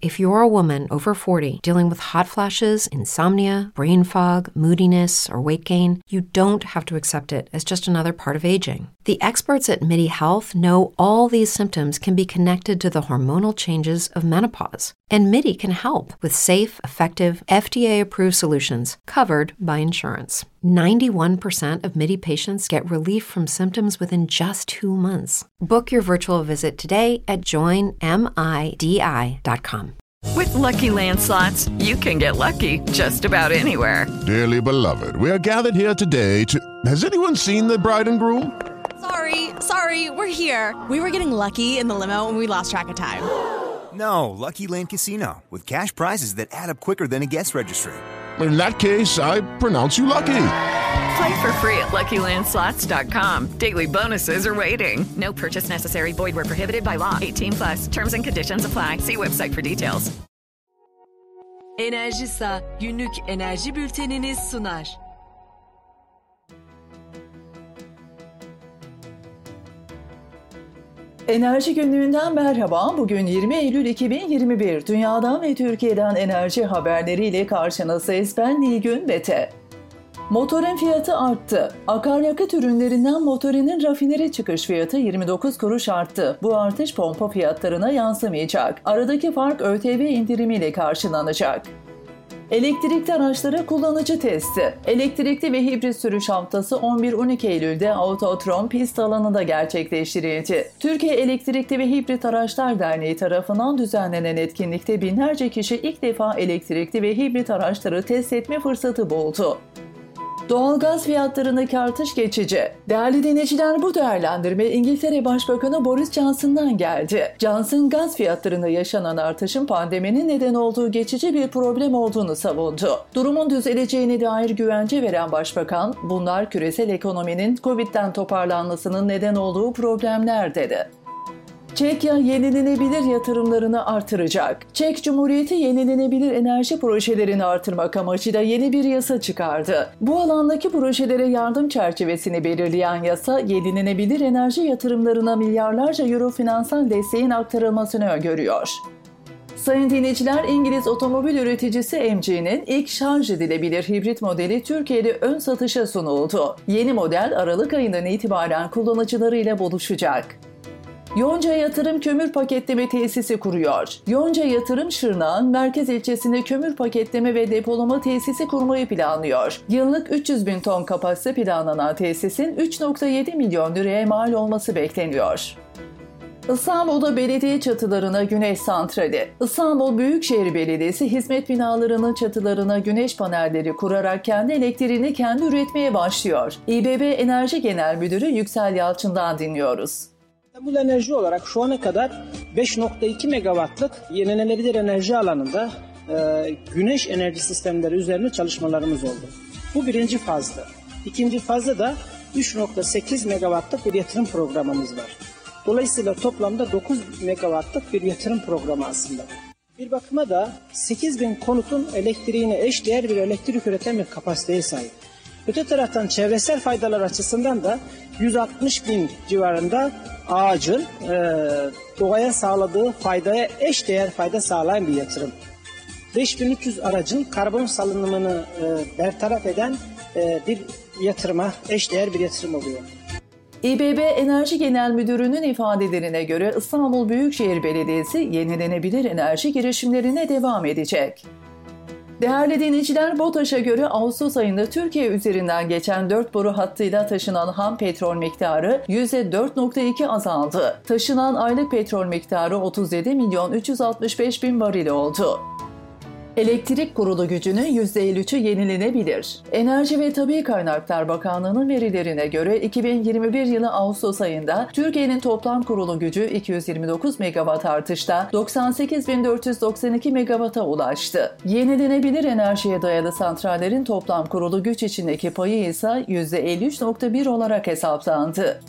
If you're a woman over 40 dealing with hot flashes, insomnia, brain fog, moodiness, or weight gain, you don't have to accept it as just another part of aging. The experts at MIDI Health know all these symptoms can be connected to the hormonal changes of menopause. And MIDI can help with safe, effective, FDA approved solutions covered by insurance. 91% of MIDI patients get relief from symptoms within just two months. Book your virtual visit today at joinmidi.com. With Lucky Land slots, you can get lucky just about anywhere. Dearly beloved, we are gathered here today to. Has anyone seen the bride and groom? Sorry, sorry, we're here. We were getting lucky in the limo and we lost track of time. No, Lucky Land Casino, with cash prizes that add up quicker than a guest registry. In that case, I pronounce you lucky. Play for free at LuckyLandSlots.com. Daily bonuses are waiting. No purchase necessary. Void where prohibited by law. 18 plus. Terms and conditions apply. See website for details. Enerjisa günlük enerji bülteniniz sunar. Enerji günlüğünden merhaba. Bugün 20 Eylül 2021. Dünyadan ve Türkiye'den enerji haberleriyle karşınızdayız. Ben Nilgün Mete. Motorun fiyatı arttı. Akaryakıt ürünlerinden motorinin rafineri çıkış fiyatı 29 kuruş arttı. Bu artış pompa fiyatlarına yansımayacak. Aradaki fark ÖTV indirimiyle karşılanacak. Elektrikli araçlara kullanıcı testi. Elektrikli ve hibrit sürüş haftası 11-12 Eylül'de Autotron pist alanında gerçekleştirildi. Türkiye Elektrikli ve Hibrit Araçlar Derneği tarafından düzenlenen etkinlikte binlerce kişi ilk defa elektrikli ve hibrit araçları test etme fırsatı buldu. Doğalgaz fiyatlarındaki artış geçici. Değerli dinleyiciler bu değerlendirme İngiltere Başbakanı Boris Johnson'dan geldi. Johnson gaz fiyatlarında yaşanan artışın pandeminin neden olduğu geçici bir problem olduğunu savundu. Durumun düzeleceğine dair güvence veren başbakan, bunlar küresel ekonominin Covid'den toparlanmasının neden olduğu problemler dedi. Çekya yenilenebilir yatırımlarını artıracak. Çek Cumhuriyeti yenilenebilir enerji projelerini artırmak amacıyla yeni bir yasa çıkardı. Bu alandaki projelere yardım çerçevesini belirleyen yasa, yenilenebilir enerji yatırımlarına milyarlarca euro finansal desteğin aktarılmasını öngörüyor. Sayın dinleyiciler, İngiliz otomobil üreticisi MG'nin ilk şarj edilebilir hibrit modeli Türkiye'de ön satışa sunuldu. Yeni model Aralık ayından itibaren kullanıcılarıyla buluşacak. Yonca Yatırım Kömür Paketleme Tesisi kuruyor. Yonca Yatırım Şırnak'ın merkez ilçesinde kömür paketleme ve depolama tesisi kurmayı planlıyor. Yıllık 300 bin ton kapasite planlanan tesisin 3.7 milyon liraya mal olması bekleniyor. İstanbul'da belediye çatılarına güneş santrali. İstanbul Büyükşehir Belediyesi hizmet binalarının çatılarına güneş panelleri kurarak kendi elektriğini kendi üretmeye başlıyor. İBB Enerji Genel Müdürü Yüksel Yalçın'dan dinliyoruz. İstanbul Enerji olarak şu ana kadar 5.2 megawattlık yenilenebilir enerji alanında e, güneş enerji sistemleri üzerine çalışmalarımız oldu. Bu birinci fazdı. İkinci fazda da 3.8 megawattlık bir yatırım programımız var. Dolayısıyla toplamda 9 megawattlık bir yatırım programı aslında. Bir bakıma da 8 bin konutun elektriğine eşdeğer bir elektrik üreten bir kapasiteye sahip. Öte taraftan çevresel faydalar açısından da 160 bin civarında ağacın e, doğaya sağladığı faydaya eş değer fayda sağlayan bir yatırım. 5300 aracın karbon salınımını e, bertaraf eden e, bir yatırıma eş değer bir yatırım oluyor. İBB Enerji Genel Müdürü'nün ifadelerine göre İstanbul Büyükşehir Belediyesi yenilenebilir enerji girişimlerine devam edecek. Değerli dinleyiciler, BOTAŞ'a göre Ağustos ayında Türkiye üzerinden geçen 4 boru hattıyla taşınan ham petrol miktarı %4.2 azaldı. Taşınan aylık petrol miktarı 37 milyon 365 bin varil oldu. Elektrik kurulu gücünün %53'ü yenilenebilir. Enerji ve Tabi Kaynaklar Bakanlığı'nın verilerine göre 2021 yılı Ağustos ayında Türkiye'nin toplam kurulu gücü 229 megawatt artışta 98.492 megawatt'a ulaştı. Yenilenebilir enerjiye dayalı santrallerin toplam kurulu güç içindeki payı ise %53.1 olarak hesaplandı.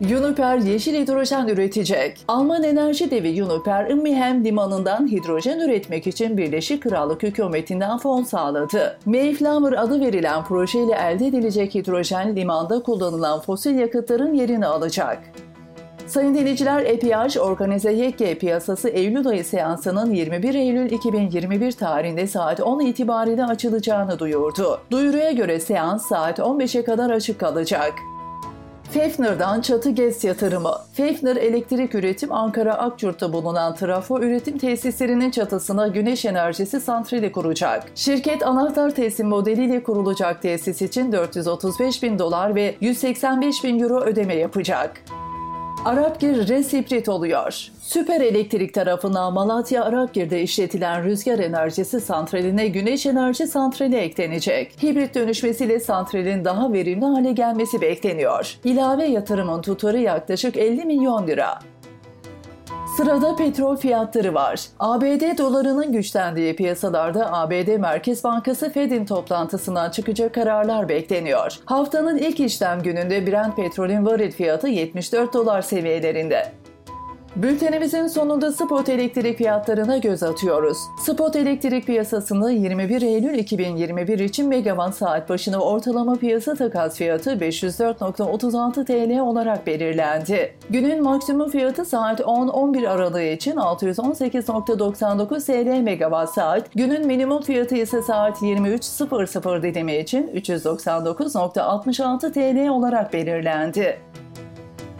Uniper yeşil hidrojen üretecek. Alman enerji devi Uniper, Immihem limanından hidrojen üretmek için Birleşik Krallık hükümetinden fon sağladı. Mayflower adı verilen projeyle elde edilecek hidrojen limanda kullanılan fosil yakıtların yerini alacak. Sayın dinleyiciler, EPH Organize Yekke piyasası Eylül ayı seansının 21 Eylül 2021 tarihinde saat 10 itibariyle açılacağını duyurdu. Duyuruya göre seans saat 15'e kadar açık kalacak. Fefner'dan çatı GES yatırımı. Fefner Elektrik Üretim Ankara Akçurt'ta bulunan trafo üretim tesislerinin çatısına güneş enerjisi santrali kuracak. Şirket anahtar teslim modeliyle kurulacak tesis için 435 bin dolar ve 185 bin euro ödeme yapacak. Arapgir resiprit oluyor. Süper Elektrik tarafından Malatya Arapgir'de işletilen rüzgar enerjisi santraline güneş enerji santrali eklenecek. Hibrit dönüşmesiyle santralin daha verimli hale gelmesi bekleniyor. İlave yatırımın tutarı yaklaşık 50 milyon lira. Sırada petrol fiyatları var. ABD dolarının güçlendiği piyasalarda ABD Merkez Bankası Fed'in toplantısından çıkacak kararlar bekleniyor. Haftanın ilk işlem gününde Brent petrolün varil fiyatı 74 dolar seviyelerinde. Bültenimizin sonunda spot elektrik fiyatlarına göz atıyoruz. Spot elektrik piyasasında 21 Eylül 2021 için megawatt saat başına ortalama piyasa takas fiyatı 504.36 TL olarak belirlendi. Günün maksimum fiyatı saat 10-11 aralığı için 618.99 TL megawatt saat, günün minimum fiyatı ise saat 23.00 dilimi için 399.66 TL olarak belirlendi.